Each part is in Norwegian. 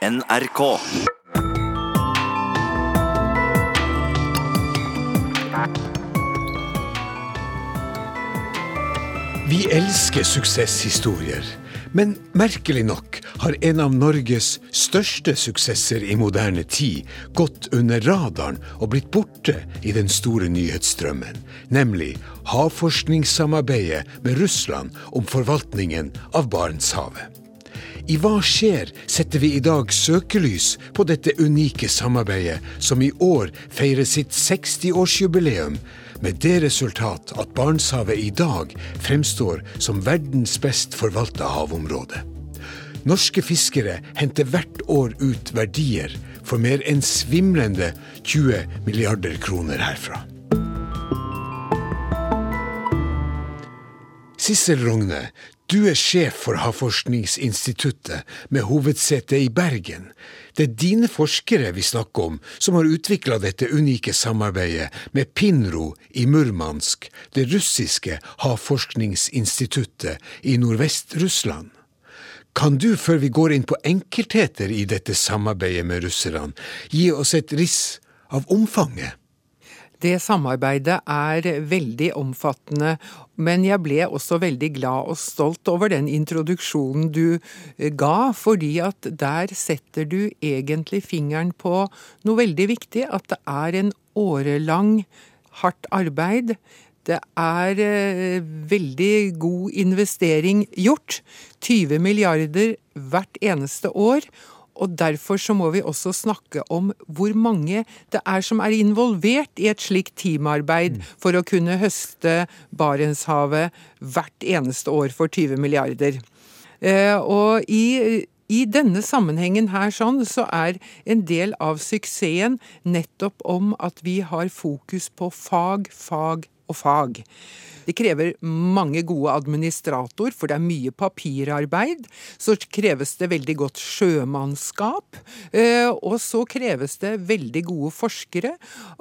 NRK. Vi elsker suksesshistorier, men merkelig nok har en av Norges største suksesser i moderne tid gått under radaren og blitt borte i den store nyhetsstrømmen, nemlig havforskningssamarbeidet med Russland om forvaltningen av Barentshavet. I Hva skjer setter vi i dag søkelys på dette unike samarbeidet, som i år feirer sitt 60-årsjubileum, med det resultat at Barentshavet i dag fremstår som verdens best forvalta havområde. Norske fiskere henter hvert år ut verdier for mer enn svimlende 20 milliarder kroner herfra. Sissel Rogne, du er sjef for Havforskningsinstituttet med hovedsete i Bergen. Det er dine forskere vi snakker om, som har utvikla dette unike samarbeidet med Pinro i Murmansk, det russiske havforskningsinstituttet i Nordvest-Russland. Kan du, før vi går inn på enkeltheter i dette samarbeidet med russerne, gi oss et riss av omfanget? Det samarbeidet er veldig omfattende, men jeg ble også veldig glad og stolt over den introduksjonen du eh, ga, fordi at der setter du egentlig fingeren på noe veldig viktig, at det er en årelang hardt arbeid. Det er eh, veldig god investering gjort. 20 milliarder hvert eneste år. Og derfor så må vi også snakke om hvor mange det er som er involvert i et slikt teamarbeid for å kunne høste Barentshavet hvert eneste år for 20 milliarder. Eh, og i i denne sammenhengen her sånn, så er en del av suksessen nettopp om at vi har fokus på fag, fag og fag. Det krever mange gode administrator, for det er mye papirarbeid. Så kreves det veldig godt sjømannskap. Eh, og så kreves det veldig gode forskere.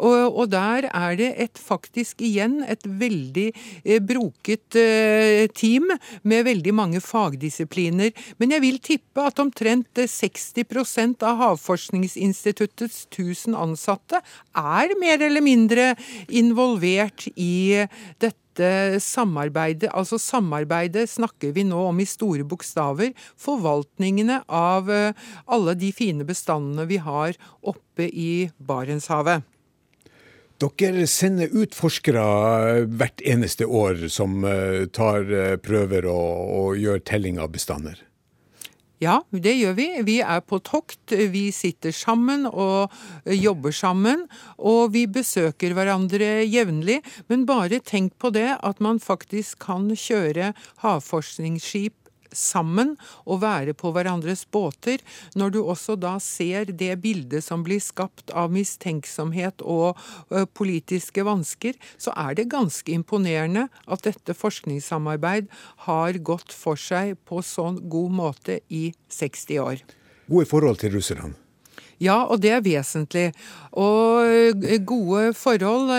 Og der er det et, faktisk igjen et veldig eh, broket eh, team med veldig mange fagdisipliner. Men jeg vil tippe at omtrent 60% av Havforskningsinstituttets 1000 ansatte er mer eller mindre involvert i dette dette samarbeidet, altså samarbeidet snakker vi nå om i store bokstaver, forvaltningene av eh, alle de fine bestandene vi har oppe i Barentshavet. Dere sender ut forskere eh, hvert eneste år som eh, tar prøver og, og gjør telling av bestander? Ja, det gjør vi. Vi er på tokt. Vi sitter sammen og jobber sammen. Og vi besøker hverandre jevnlig. Men bare tenk på det at man faktisk kan kjøre havforskningsskip sammen og være på hverandres båter, når du også da ser det bildet som blir skapt av mistenksomhet og politiske vansker, så er det ganske imponerende at dette forskningssamarbeid har gått for seg på sånn god måte i 60 år. Gode forhold til russerne? Ja, og det er vesentlig. Og eh, gode forhold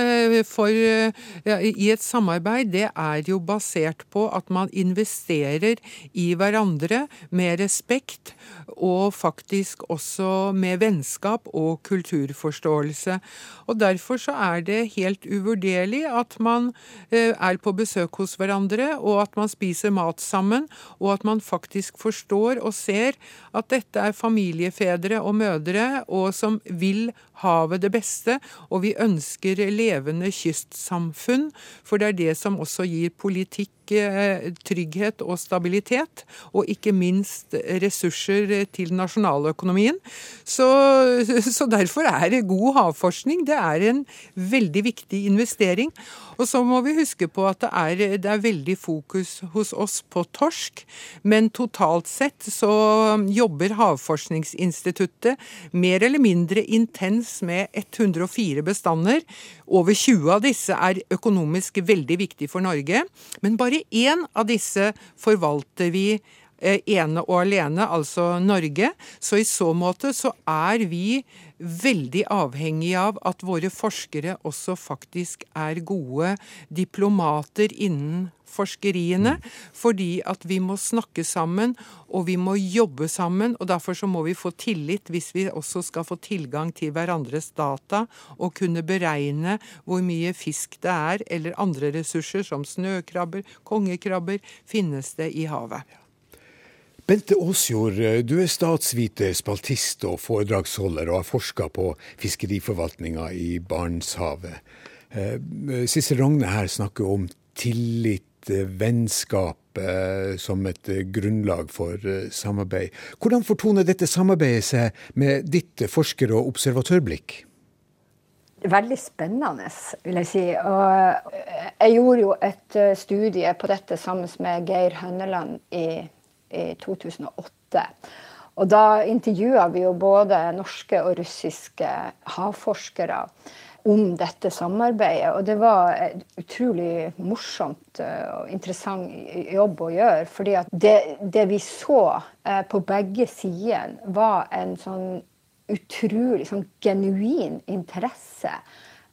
for, ja, i et samarbeid, det er jo basert på at man investerer i hverandre med respekt, og faktisk også med vennskap og kulturforståelse. Og Derfor så er det helt uvurderlig at man eh, er på besøk hos hverandre, og at man spiser mat sammen, og at man faktisk forstår og ser at dette er familiefedre og -mødre og som vil havet det beste, og vi ønsker levende kystsamfunn, for det er det som også gir politikk Eh, trygghet og stabilitet, og ikke minst ressurser til nasjonaløkonomien. Så, så derfor er god havforskning det er en veldig viktig investering. Og så må vi huske på at det er, det er veldig fokus hos oss på torsk, men totalt sett så jobber Havforskningsinstituttet mer eller mindre intens med 104 bestander. Over 20 av disse er økonomisk veldig viktig for Norge, men bare én av disse forvalter vi eh, ene og alene, altså Norge. Så i så måte så er vi veldig avhengig av at våre forskere også faktisk er gode diplomater innen forskeriene. Fordi at vi må snakke sammen, og vi må jobbe sammen. Og derfor så må vi få tillit hvis vi også skal få tilgang til hverandres data og kunne beregne hvor mye fisk det er, eller andre ressurser som snøkrabber, kongekrabber, finnes det i havet. Bente Aasjord, du er statsviter, spaltist og foredragsholder, og har forska på fiskeriforvaltninga i Barentshavet. Eh, Sissel Rogne her snakker om tillit, eh, vennskap eh, som et grunnlag for samarbeid. Hvordan fortoner dette samarbeidet seg med ditt forsker- og observatørblikk? Veldig spennende, vil jeg si. Og jeg gjorde jo et studie på dette sammen med Geir Hønneland i i 2008. Og da intervjua vi jo både norske og russiske havforskere om dette samarbeidet. Og det var et utrolig morsomt eh, og interessant jobb å gjøre. fordi det, det, vi så eh, på begge sider, var en sånn utrolig sånn genuin interesse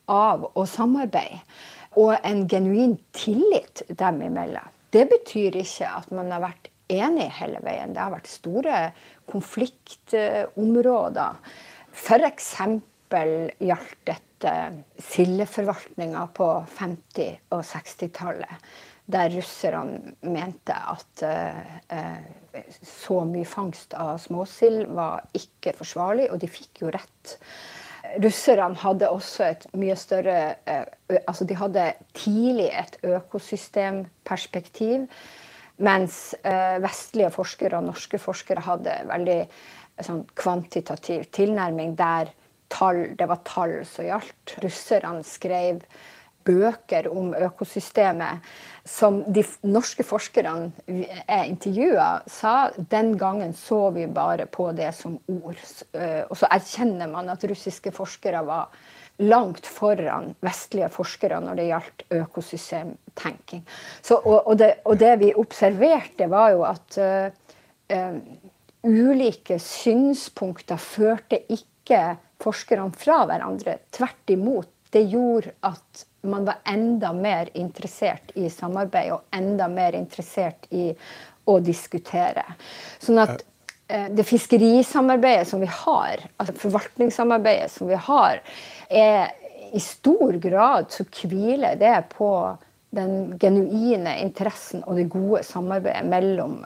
av å samarbeide. Og en genuin tillit dem imellom. Det betyr ikke at man har vært enig hele veien. Det har vært store konfliktområder. F.eks. gjaldt dette sildeforvaltninga på 50- og 60-tallet. Der russerne mente at eh, så mye fangst av småsild var ikke forsvarlig, og de fikk jo rett. Russerne hadde også et mye større uh, Altså de hadde tidlig et økosystemperspektiv. Mens eh, vestlige forskere og norske forskere hadde veldig sånn, kvantitativ tilnærming der tall, det var tall som gjaldt. Russerne skrev bøker om økosystemet som de norske forskerne jeg intervjua, sa den gangen så vi bare på det som ord. Og så erkjenner man at russiske forskere var langt foran vestlige forskere når det gjaldt økosystemtenking. Så, og, og, det, og, det, vi observerte, var jo at uh, ulike synspunkter førte ikke forskerne fra hverandre. Tvert imot. Det gjorde at man var enda mer interessert i samarbeid og enda mer interessert i å diskutere. Sånn at uh, det fiskerisamarbeidet som vi har, altså forvaltningssamarbeidet som vi har, er i stor grad så hviler det på den genuine interessen og det gode samarbeidet mellom,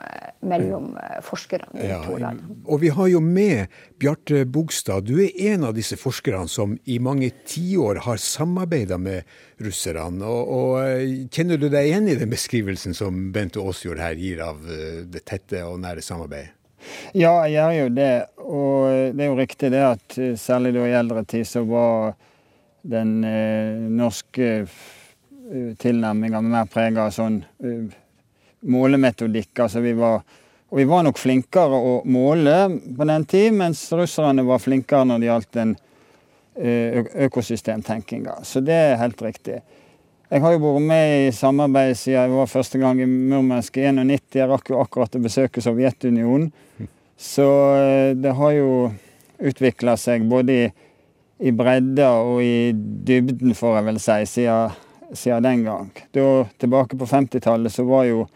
mellom forskerne. i ja. Og vi har jo med Bjarte Bogstad. Du er en av disse forskerne som i mange tiår har samarbeida med russerne. Og, og, eh, Kjenner du deg igjen i den beskrivelsen som Bente Aasjord her gir av eh, det tette og nære samarbeidet? Ja, jeg gjør jo det. Og det er jo riktig det at eh, særlig da i eldre tid så var den eh, norske eh, tilnærminga mer prega av sånn eh, målemetodikk. Altså vi var og vi var nok flinkere å måle på den tid, mens russerne var flinkere når det gjaldt den eh, økosystemtenkinga. Så det er helt riktig. Jeg har jo vært med i samarbeid siden jeg var første gang i Murmansk i 91. Jeg rakk jo akkurat å besøke Sovjetunionen. Så eh, det har jo utvikla seg både i, i bredda og i dybden, får jeg vel si, siden, siden den gang. Da, tilbake på 50-tallet så var jo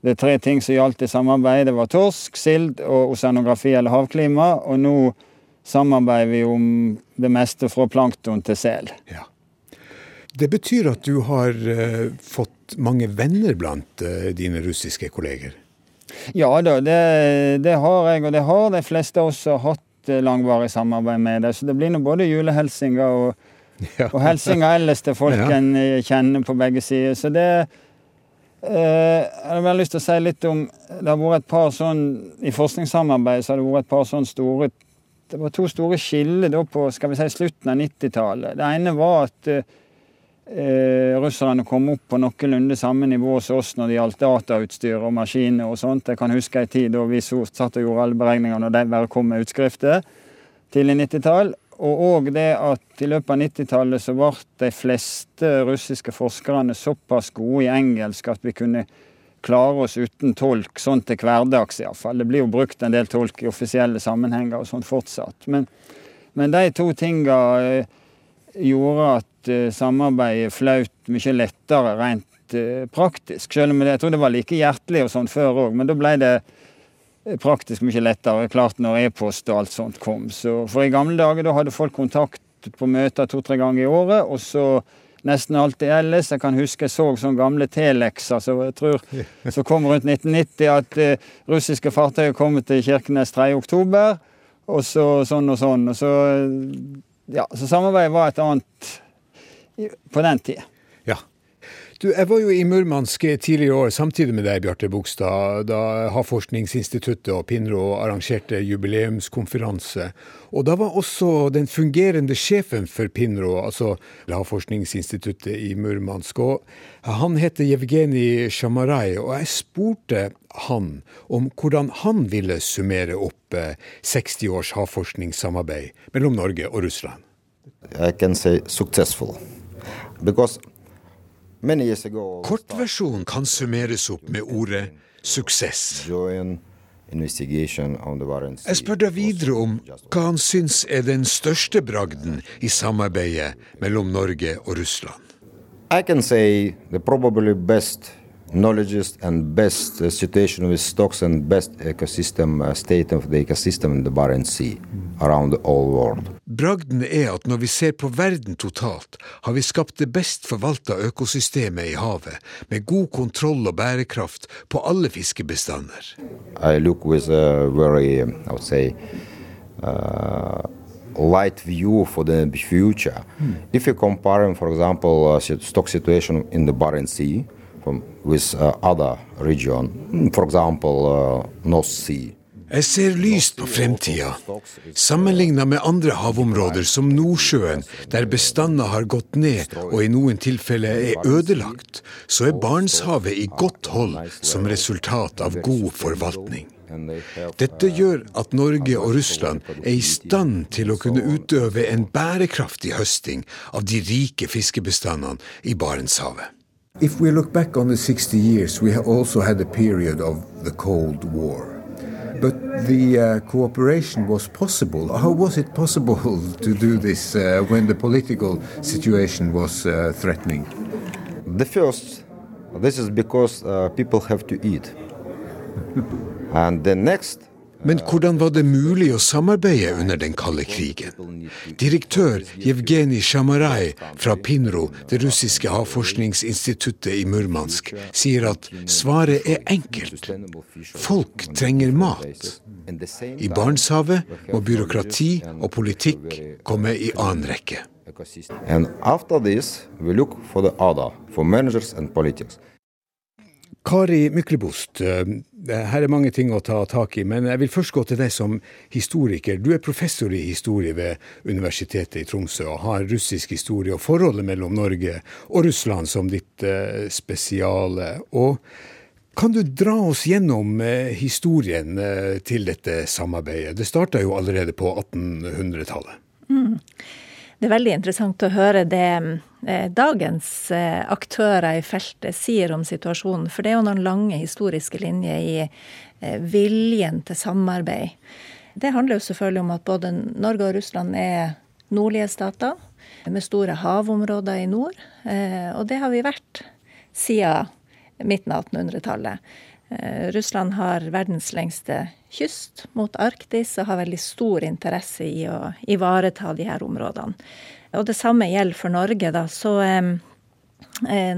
det tre ting som gjaldt i samarbeid. Det var torsk, sild og oseanografi eller havklima. Og nå samarbeider vi om det meste fra plankton til sel. Ja. Det betyr at du har uh, fått mange venner blant uh, dine russiske kolleger? Ja da, det, det, har jeg, og det har de fleste også hatt uh, langvarig samarbeid med. Det. Så det blir nå både julehelsinger og, ja. og helsinger ellers til folk ja. en kjenner på begge sider. Så det jeg har bare lyst til å si litt om Det har vært et par sånn I forskningssamarbeid så har det vært et par sånn store Det var to store skiller da på skal vi si, slutten av 90-tallet. Det ene var at eh, russerne kom opp på noenlunde samme nivå som oss når det gjaldt datautstyr og maskiner og sånt. Jeg kan huske en tid da vi satt og gjorde alle beregningene når de bare kom med utskrifter. Tidlig 90-tall. Og òg det at i løpet av 90-tallet så ble de fleste russiske forskerne såpass gode i engelsk at vi kunne klare oss uten tolk, sånn til hverdags iallfall. Det blir jo brukt en del tolk i offisielle sammenhenger og sånn fortsatt. Men, men de to tinga eh, gjorde at uh, samarbeidet flaut mye lettere rent uh, praktisk. Selv om jeg tror det var like hjertelig og sånn før òg, men da ble det praktisk mye lettere. Klart når e-post og alt sånt kom. Så for i gamle dager da hadde folk kontakt på møter to-tre ganger i året, og så nesten alltid ellers. Jeg kan huske jeg så sånne gamle telexer så jeg tror som kom rundt 1990, at uh, russiske fartøyer kom til Kirkenes 3.10, og så sånn og sånn. Og så, ja, så samarbeidet var et annet på den tida. Du, jeg var jo i Murmansk tidligere i år samtidig med deg, Bjarte Bogstad, da Havforskningsinstituttet og Pinro arrangerte jubileumskonferanse. Og da var også den fungerende sjefen for Pinro, altså Havforskningsinstituttet i Murmansk. Og han heter Jevgenij Shamarai, og jeg spurte han om hvordan han ville summere opp 60 eh, års havforskningssamarbeid mellom Norge og Russland. I can say successful. Because Kortversjonen kan summeres opp med ordet suksess. Jeg spør deg videre om hva han syns er den største bragden i samarbeidet mellom Norge og Russland. I can say the probably best knowledge and best uh, situation with stocks and best ecosystem uh, state of the ecosystem in the Barents Sea around the whole world. Bragden er at når vi ser på verden totalt, har vi skapt det best forvalta økosystemet i havet, med god kontroll og bærekraft på alle fiskebestander. I look with a very, I would say, uh, light view for the future. Hmm. If you compare, for example, uh, stock situation in the Barents Sea, with uh, other region, for example uh, North Sea. Jeg ser lyst på fremtida. Sammenligna med andre havområder som Nordsjøen, der bestander har gått ned og i noen tilfeller er ødelagt, så er Barentshavet i godt hold som resultat av god forvaltning. Dette gjør at Norge og Russland er i stand til å kunne utøve en bærekraftig høsting av de rike fiskebestandene i Barentshavet. If we look back on the 60 years, we also had a period of the Cold War. But the uh, cooperation was possible. How was it possible to do this uh, when the political situation was uh, threatening? The first, this is because uh, people have to eat. and the next, Men hvordan var det mulig å samarbeide under den kalde krigen? Direktør Jevgenij Shamarai fra Pinro, det russiske havforskningsinstituttet i Murmansk, sier at svaret er enkelt. Folk trenger mat. I Barentshavet må byråkrati og politikk komme i annen rekke. And after this, we look for the other, for managers and politics. Kari Myklebost, eh, her er mange ting å ta tak i, men jeg vil først gå til deg som historiker. Du er professor i historie ved Universitetet i Tromsø og har russisk historie og forholdet mellom Norge og Russland som ditt uh, spesiale. Og kan du dra oss gjennom uh, historien til dette samarbeidet? Det starta jo allerede på 1800-tallet. Mm. Det er veldig interessant å høre det eh, dagens eh, aktører i feltet sier om situasjonen. For det er jo noen lange historiske linjer i eh, viljen til samarbeid. Det handler jo selvfølgelig om at både Norge og Russland er nordlige stater med store havområder i nord. Og det har vi vært siden midten av 1800-tallet. Eh, Russland har verdens lengste kyst mot Arktis og har veldig stor interesse i å ivareta de her områdene. Og det samme gjelder for Norge, da. Så eh,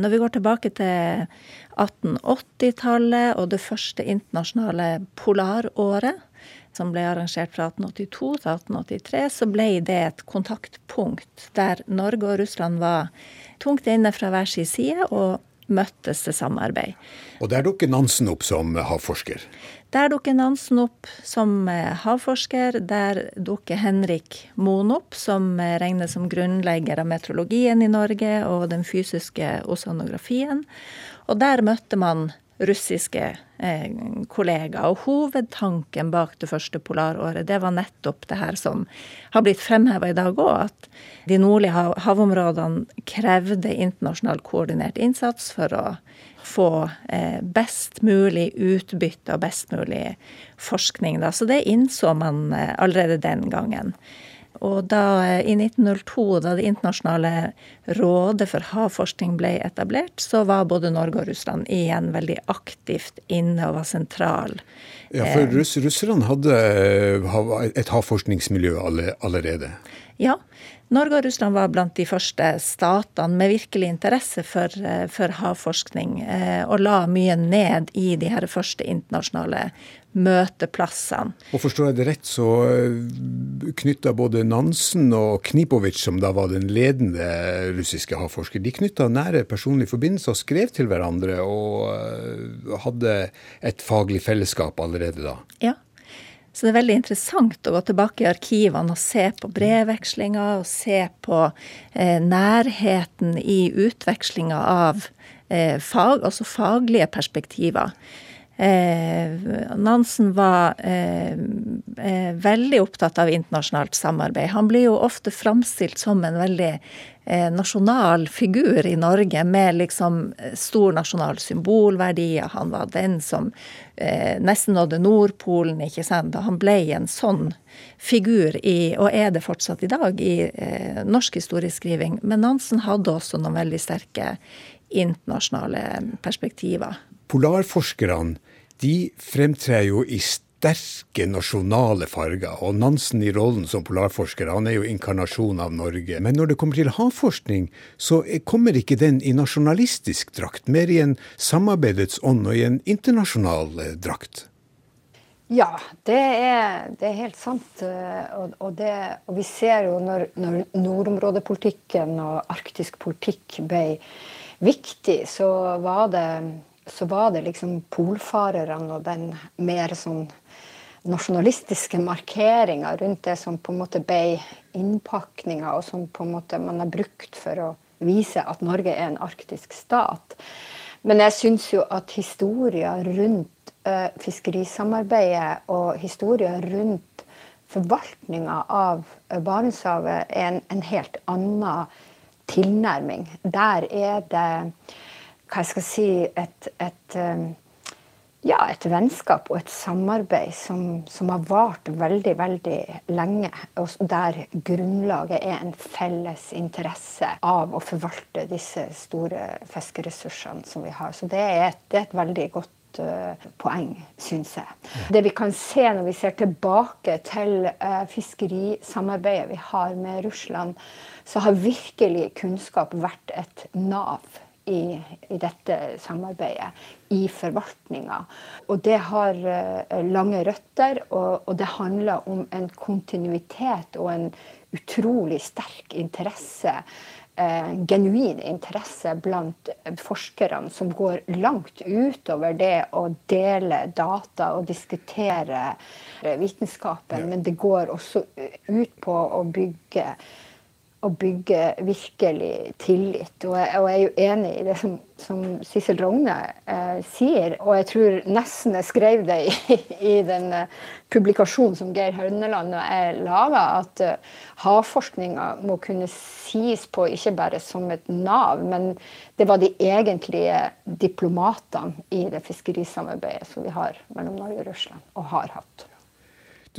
når vi går tilbake til 1880-tallet og det første internasjonale polaråret, som ble arrangert fra 1882 til 1883, så ble det et kontaktpunkt der Norge og Russland var tungt inne fra hver sin side og møttes til samarbeid. Og der dukker Nansen opp som havforsker? Der dukker Nansen opp som eh, havforsker. Der dukker Henrik Moen opp, som eh, regnes som grunnlegger av meteorologien i Norge og den fysiske oseanografien. Og der møtte man russiske eh, kollegaer. Og hovedtanken bak det første polaråret, det var nettopp det her som har blitt fremheva i dag òg, at de nordlige hav havområdene krevde internasjonal koordinert innsats for å få eh, best mulig utbytte og best mulig forskning. Da. Så det innså man eh, allerede den gangen. Og da, i 1902, da Det internasjonale rådet for havforskning ble etablert, så var både Norge og Russland igjen veldig aktivt inne og var sentral. Ja, for russ, russerne hadde et havforskningsmiljø allerede? Ja. Norge og Russland var blant de første statene med virkelig interesse for, eh, for havforskning, eh, og la mye ned i de her første internasjonale møteplassene. Og Forstår jeg det rett, så eh, knytta både Nansen og Knipovic, som da var den ledende russiske havforsker, de knytta nære personlige forbindelser og skrev til hverandre og hadde et faglig fellesskap allerede da? Ja. Så det er veldig interessant å gå tilbake i arkivene og se på brevvekslinga og se på eh, nærheten i utvekslinga av eh, fag, altså faglige perspektiver. Eh, Nansen var eh, eh, veldig opptatt av internasjonalt samarbeid. Han blir jo ofte framstilt som en veldig nasjonal figur i Norge med liksom stor nasjonal symbolverdi. Han var den som nesten nådde Nordpolen, ikke sant. Han ble en sånn figur i, og er det fortsatt i dag, i norsk historieskriving. Men Nansen hadde også noen veldig sterke internasjonale perspektiver. Polarforskerne de fremtrer jo i sterke nasjonale farger. Og Nansen i rollen som polarforsker, han er jo inkarnasjon av Norge. Men når det kommer til havforskning, så kommer ikke den i nasjonalistisk drakt, mer i en samarbeidets ånd og i en internasjonal eh, drakt. Ja, det er, det er, helt sant. Eh, og, og, det, og, vi ser jo når, når nordområdepolitikken og arktisk politikk ble viktig, så var det, så var det liksom polfarerne og den mer sånn nasjonalistiske markeringa rundt det som på en måte ble innpakninga, og som på en måte man har brukt for å vise at Norge er en arktisk stat. Men jeg syns jo at historier rundt uh, fiskerisamarbeidet og historier rundt forvaltninga av uh, Barentshavet er en, en, helt annen tilnærming. Der er det hva jeg skal si, et, et um, ja, et vennskap og et samarbeid som, som, har vart veldig, veldig lenge. Og der grunnlaget er en felles interesse av å forvalte disse store fiskeressursene som vi har. Så det er et, det er et veldig godt uh, poeng, syns jeg. Det vi kan se når vi ser tilbake til uh, fiskerisamarbeidet vi har med Russland, så har virkelig kunnskap vært et nav i, i dette samarbeidet, i forvaltninga. Og det har uh, lange røtter, og, og, det handler om en kontinuitet og en utrolig sterk interesse. En genuin interesse blant forskerne som går langt utover det å dele data og diskutere vitenskapen, men det går også ut på å bygge å bygge virkelig tillit. Og jeg, og jeg er jo enig i det som, som Sissel Rogne eh, sier. Og jeg tror nesten jeg skrev det i, i den uh, publikasjonen som Geir Hauneland og jeg laga, at uh, havforskninga må kunne sies på ikke bare som et nav, men det var de egentlige diplomatene i det fiskerisamarbeidet som vi har mellom Norge og Russland, og har hatt.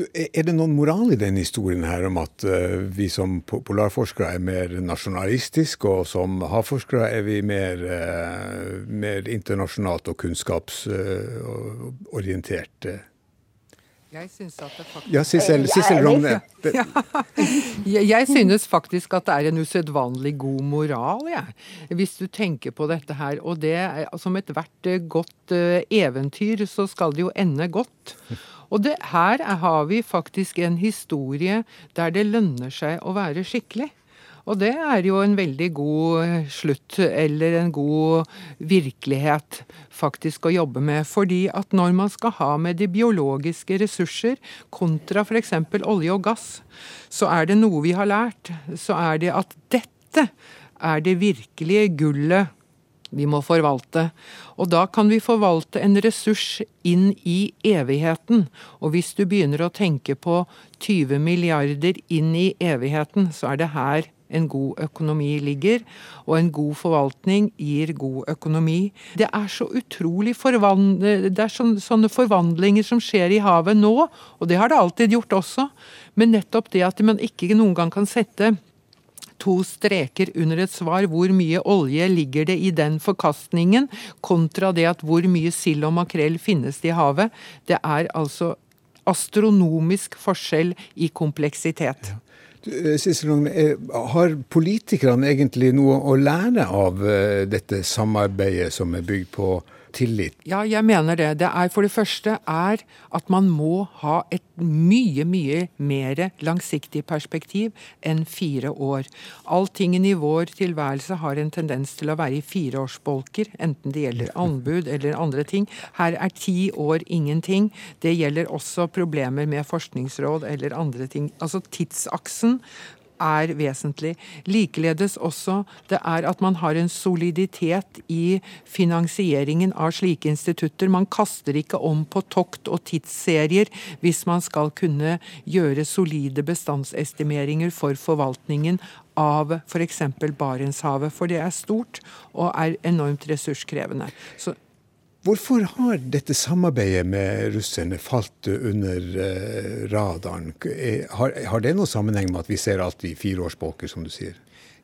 Du, er det noen moral i denne historien her om at uh, vi som polarforskere er mer nasjonalistiske, og som havforskere er vi mer, uh, mer internasjonalt og kunnskapsorientert? Uh, jeg synes at det faktisk Ja, Sissel, Sissel Rogne. Ja. Jeg synes faktisk at det er en usedvanlig god moral, jeg. Hvis du tenker på dette her. Og det, som ethvert godt eventyr, så skal det jo ende godt. Og det, her har vi faktisk en historie der det lønner seg å være skikkelig. Og det er jo en veldig god slutt, eller en god virkelighet, faktisk å jobbe med. Fordi at når man skal ha med de biologiske ressurser kontra f.eks. olje og gass, så er det noe vi har lært. Så er det at dette er det virkelige gullet vi må forvalte. Og da kan vi forvalte en ressurs inn i evigheten. Og hvis du begynner å tenke på 20 milliarder inn i evigheten, så er det her en god økonomi ligger. Og en god forvaltning gir god økonomi. Det er så utrolig det er sånne forvandlinger som skjer i havet nå, og det har det alltid gjort også. Men nettopp det at man ikke noen gang kan sette to streker under et svar. Hvor mye olje ligger det i den forkastningen, kontra det at hvor mye sild og makrell finnes det i havet. Det er altså astronomisk forskjell i kompleksitet. Ja. Sissel, eh, har politikerne egentlig noe å lære av eh, dette samarbeidet som er bygd på tillit? Ja, jeg mener det. Det er for det første er at man må ha et mye, mye mer langsiktig perspektiv enn fire år. Alltingen i vår tilværelse har en tendens til å være i fireårsbolker, enten det gjelder anbud eller andre ting. Her er ti år ingenting. Det gjelder også problemer med forskningsråd eller andre ting. Altså tidsaksen er vesentlig. Likeledes også det er at man har en soliditet i finansieringen av slike institutter. Man kaster ikke om på tokt og tidsserier hvis man skal kunne gjøre solide bestandsestimeringer for forvaltningen av f.eks. Barentshavet, for det er stort og er enormt ressurskrevende. Så Hvorfor har dette samarbeidet med russerne falt under eh, radaren? Har, har, det noen sammenheng med at vi ser alt i fireårsbolker, som du sier?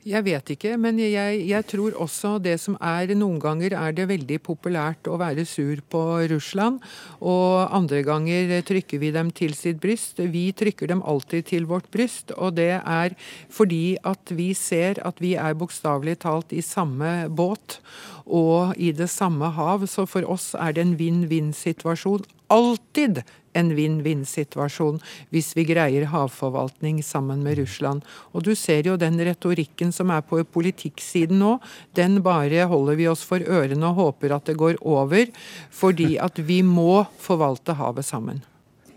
Jeg vet ikke, men jeg, jeg, tror også det som er Noen ganger er det veldig populært å være sur på Russland, og andre ganger trykker vi dem til sitt bryst. Vi trykker dem alltid til vårt bryst, og det er fordi at vi ser at vi er bokstavelig talt i samme båt og i det samme hav. Så for oss er det en vinn-vinn-situasjon. Alltid en vinn-vinn-situasjon hvis vi greier havforvaltning sammen med Russland. Og du ser jo den retorikken som er på politikksiden nå, den bare holder vi oss for ørene og håper at det går over, fordi at vi må forvalte havet sammen.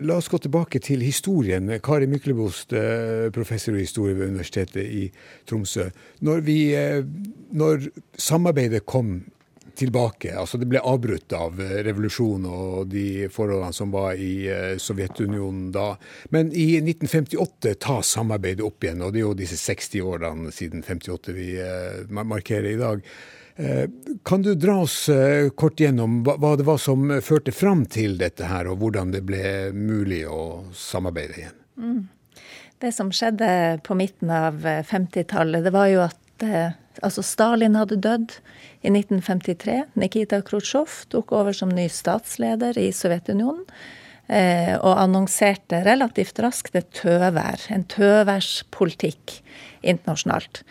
La oss gå tilbake til historien. Kari Myklebost, eh, professor i historie ved Universitetet i Tromsø. Når, vi, eh, når samarbeidet kom tilbake. Altså det ble avbrutt av eh, revolusjonen og de forholdene som var i eh, Sovjetunionen da. Men i 1958 tas samarbeidet opp igjen, og det er jo disse 60 årene siden 58 vi eh, markerer i dag. Kan du dra oss kort gjennom hva det var som førte fram til dette her, og hvordan det ble mulig å samarbeide igjen? Mm. Det som skjedde på midten av 50-tallet, det var jo at altså Stalin hadde dødd i 1953. Nikita Khrusjtsjov tok over som ny statsleder i Sovjetunionen. Eh, og annonserte relativt raskt et tøvær, en tøværspolitikk internasjonalt.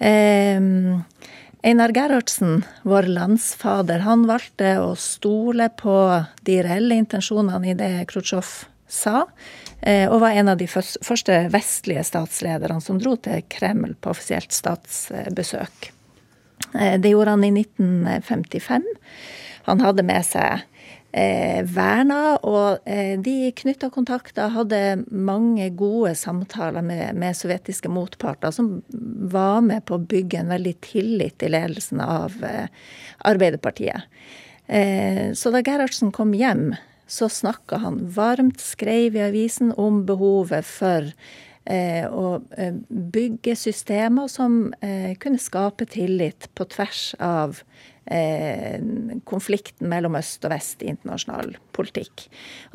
Eh, Einar Gerhardsen, vår landsfader, han valgte å stole på de reelle intensjonene i det Khrusjtsjov sa, eh, og var en av de første vestlige statslederne som dro til Kreml på offisielt statsbesøk. Eh, det gjorde han i 1955. Han hadde med seg eh, Verna, og eh, de knytta kontakter, hadde mange gode samtaler med, med, sovjetiske motparter, som var med på å bygge en veldig tillit i ledelsen av Arbeiderpartiet. Så da Gerhardsen kom hjem, så snakka han varmt, skrev i avisen om behovet for og eh, bygge systemer som eh, kunne skape tillit på tvers av konflikten mellom øst og vest i internasjonal politikk.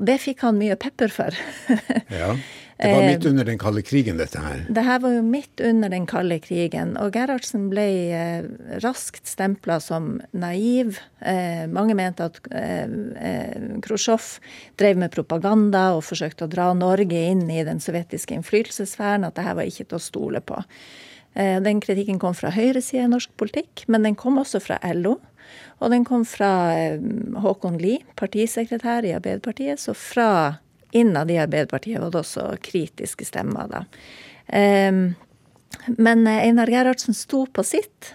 Og det fikk han mye pepper for. ja. Det var midt under den kalde krigen, dette her? Det her var jo midt under den kalde krigen. Og Gerhardsen ble eh, raskt stempla som naiv. Eh, mange mente at eh, Khrusjtsjov drev med propaganda og forsøkte å dra Norge inn i den sovjetiske innflytelsessfæren. At det her var ikke til å stole på. Den kritikken kom fra høyresida i norsk politikk, men den kom også fra LO. Og den kom fra Håkon Lie, partisekretær i Arbeiderpartiet. Så fra innad i Arbeiderpartiet var det også kritiske stemmer, da. Ehm, men eh, Einar Gerhardsen sto på sitt.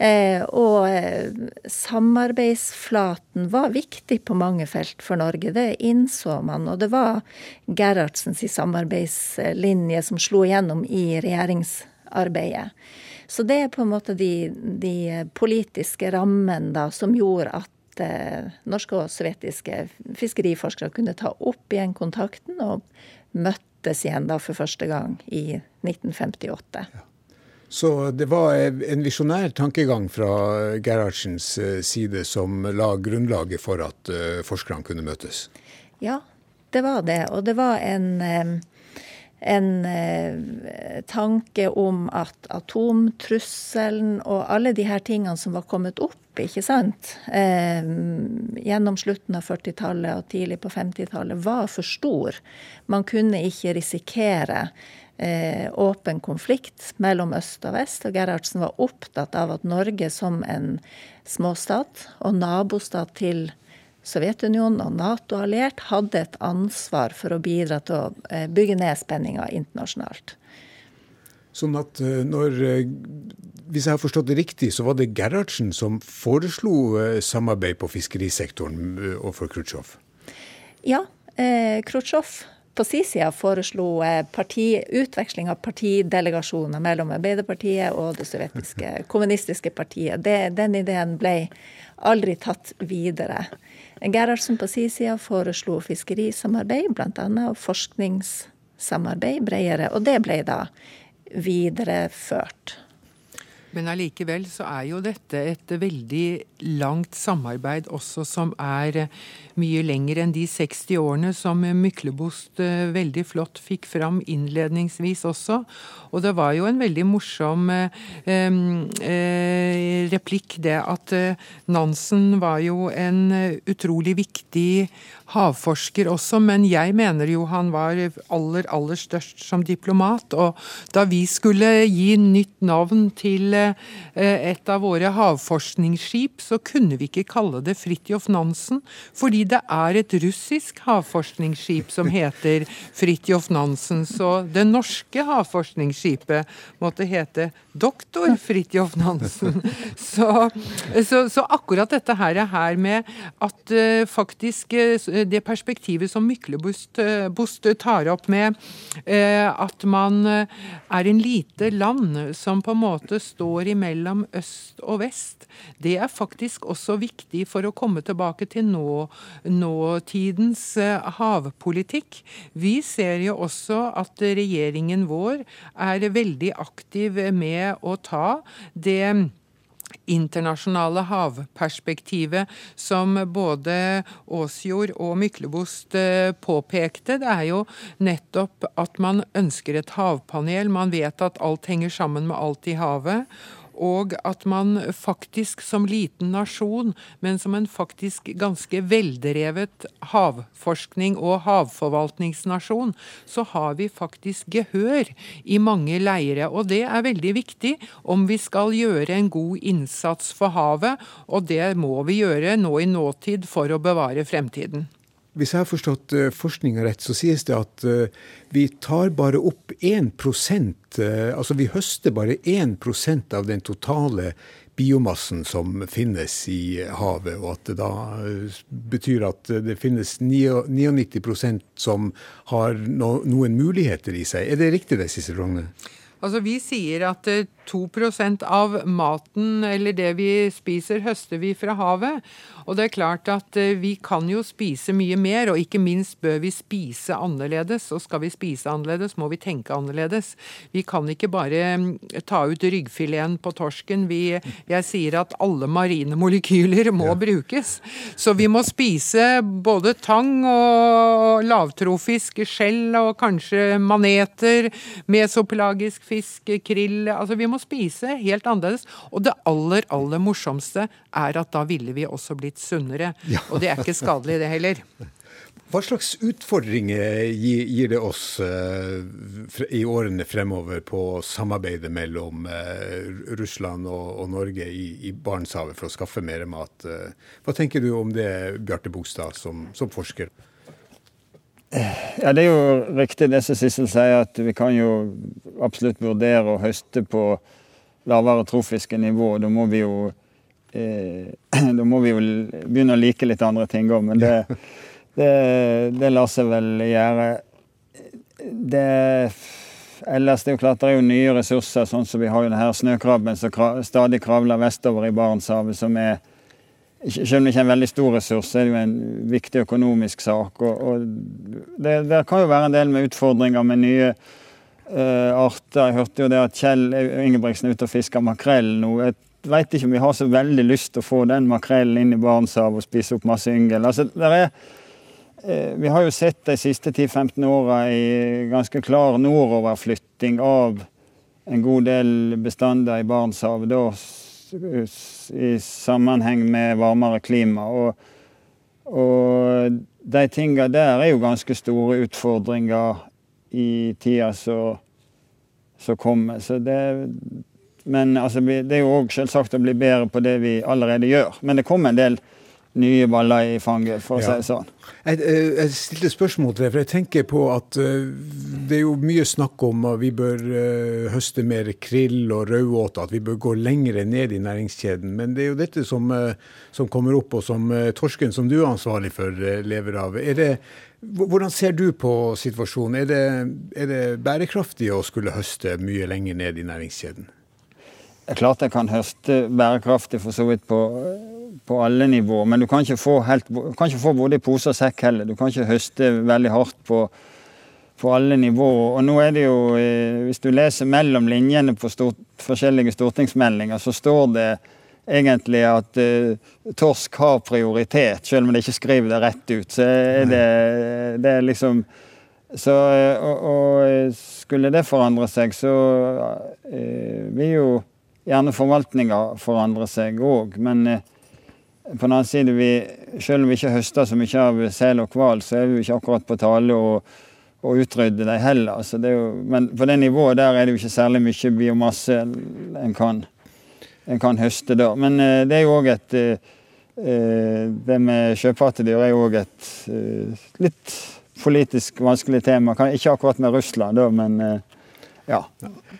Eh, og eh, samarbeidsflaten var viktig på mange felt for Norge. Det innså man. Og det var Gerhardsens samarbeidslinje som slo igjennom i regjeringsarbeidet. Så det er på en måte de, de politiske rammene som gjorde at eh, norske og sovjetiske fiskeriforskere kunne ta opp igjen kontakten og møttes igjen da for første gang i 1958. Ja. Så det var en visjonær tankegang fra Gerhardsens side som la grunnlaget for at forskerne kunne møtes? Ja, det var det. Og det var en en eh, tanke om at atomtrusselen og alle de her tingene som var kommet opp, ikke sant, eh, gjennom slutten av 40-tallet og tidlig på 50-tallet, var for stor. Man kunne ikke risikere eh, åpen konflikt mellom øst og vest. Og Gerhardsen var opptatt av at Norge som en småstat og nabostat til Sovjetunionen og Nato alliert hadde et ansvar for å bidra til å eh, bygge ned spenninga internasjonalt. Sånn at eh, når eh, Hvis jeg har forstått det riktig, så var det Gerhardsen som foreslo samarbeid på fiskerisektoren overfor Khrusjtsjov? Ja. Eh, Khrusjtsjov på sin side foreslo parti, utveksling av partidelegasjoner mellom Arbeiderpartiet og det sovjetiske kommunistiske partiet. Det, den ideen ble aldri tatt videre. Gerhardsen på sin side foreslo fiskerisamarbeid, bl.a. og forskningssamarbeid bredere. Og det ble da videreført. Men allikevel så er jo dette et veldig langt samarbeid også som er mye lenger enn de 60 årene som Myklebost eh, veldig flott fikk fram innledningsvis også. Og det var jo en veldig morsom eh, eh, replikk det at Nansen var jo en utrolig viktig havforsker også, men jeg mener jo han var aller, aller størst som diplomat. Og da vi skulle gi nytt navn til et av våre havforskningsskip, så kunne vi ikke kalle det Fridtjof Nansen, fordi det er et russisk havforskningsskip som heter Fridtjof Nansen. Så det norske havforskningsskipet måtte hete Doktor Fridtjof Nansen. Så, så, så, akkurat dette her, er her med at uh, faktisk uh, det perspektivet som Myklebost uh, tar opp med at man er en lite land som på en måte står imellom øst og vest, det er faktisk også viktig for å komme tilbake til nå, nåtidens havpolitikk. Vi ser jo også at regjeringen vår er veldig aktiv med å ta det internasjonale havperspektivet som både Åsjord og Myklebost eh, påpekte. Det er jo nettopp at man ønsker et havpanel. Man vet at alt henger sammen med alt i havet og at man faktisk som liten nasjon, men som en faktisk ganske veldrevet havforskning og havforvaltningsnasjon, så har vi faktisk gehør i mange leire. Og det er veldig viktig om vi skal gjøre en god innsats for havet, og det må vi gjøre nå i nåtid for å bevare fremtiden. Hvis jeg har forstått uh, forskninga rett, så sies det at uh, vi tar bare opp 1% uh, Altså vi høster bare 1% av den totale biomassen som finnes i havet, og at det da betyr at det finnes 99% som har noen muligheter i seg. Er det riktig det, Sissel Rogne? Altså Vi sier at 2% av maten, eller det vi spiser, høster vi fra havet. Og det er klart at eh, vi kan jo spise mye mer, og ikke minst bør vi spise annerledes. Og skal vi spise annerledes, må vi tenke annerledes. Vi kan ikke bare mm, ta ut ryggfileten på torsken. Vi, jeg sier at alle marine molekyler må ja. brukes. Så vi må spise både tang og lavtrofisk skjell og kanskje maneter, mesopelagisk fisk, krill Altså vi må spise helt annerledes. Og det aller, aller morsomste er at da ville vi også blitt sunnere. Ja. Og det er ikke skadelig, det heller. Hva slags utfordringer gir det oss uh, i årene fremover på samarbeidet mellom uh, Russland og, Norge i, Barentshavet for å skaffe mer mat? Uh, hva tenker du om det, Bjarte Bogstad, som, som, forsker? Ja, Det er jo riktig det som Sissel sier, at vi kan jo absolutt vurdere å høste på lavere trofiske nivå. Da må vi jo eh, Da må vi jo begynne å like litt andre ting òg, men det, det, det, lar seg vel gjøre. Det Ellers det er jo klart det er jo nye ressurser, sånn som vi har jo denne snøkrabben som stadig kravler vestover i Barentshavet, som er selv om det ikke er en veldig stor ressurs, er det jo en viktig økonomisk sak. og, og det, det, kan jo være en del med utfordringer med nye uh, arter. Jeg hørte jo det at Kjell Ingebrigtsen er ute og fisker makrell nå. Jeg veit ikke om vi har så veldig lyst til å få den makrellen inn i Barentshavet og spise opp masse yngel. Altså, er, uh, vi har jo sett de siste 10-15 åra i ganske klar nordoverflytting av en god del bestander i Barentshavet. I sammenheng med varmere klima. Og, og de tinga der er jo ganske store utfordringer i tida som kommer. Så det, men altså, det er jo òg selvsagt å bli bedre på det vi allerede gjør. Men det kommer en del nye baller i fanget, for å ja. si det sånn. Jeg, jeg, stilte spørsmål til deg, for jeg tenker på at uh, det er jo mye snakk om at vi bør uh, høste mer krill og raudåte, at vi bør gå lengre ned i næringskjeden. Men det er jo dette som, som kommer opp, og som torsken, som du er ansvarlig for, lever av. Det, hvordan ser du på situasjonen? Er det, er det bærekraftig å skulle høste mye lenger ned i næringskjeden? Det er klart jeg kan høste bærekraftig for så vidt på, på alle nivåer, men du kan ikke få, helt, kan ikke få både i pose og sekk heller. Du kan ikke høste veldig hardt på, på alle nivåer. Og nå er det jo, eh, Hvis du leser mellom linjene på stort, forskjellige stortingsmeldinger, så står det egentlig at uh, torsk har prioritet, selv om de ikke skriver det rett ut. Så er det, det er liksom så, og, og, skulle det forandre seg, så uh, vil jo gjerne forvaltninga forandrer seg òg. Men uh, på den annen side, vi, selv om vi ikke høster så mye av sel og hval, så er vi jo ikke akkurat på tale å, utrydde dem heller. Jo, men på det nivået der er det jo ikke særlig mye biomasse en kan en kan høste da. Men uh, det er jo òg et uh, Det med sjøpattedyr er jo òg et litt politisk vanskelig tema. Ikke akkurat med Russland, da, men ja.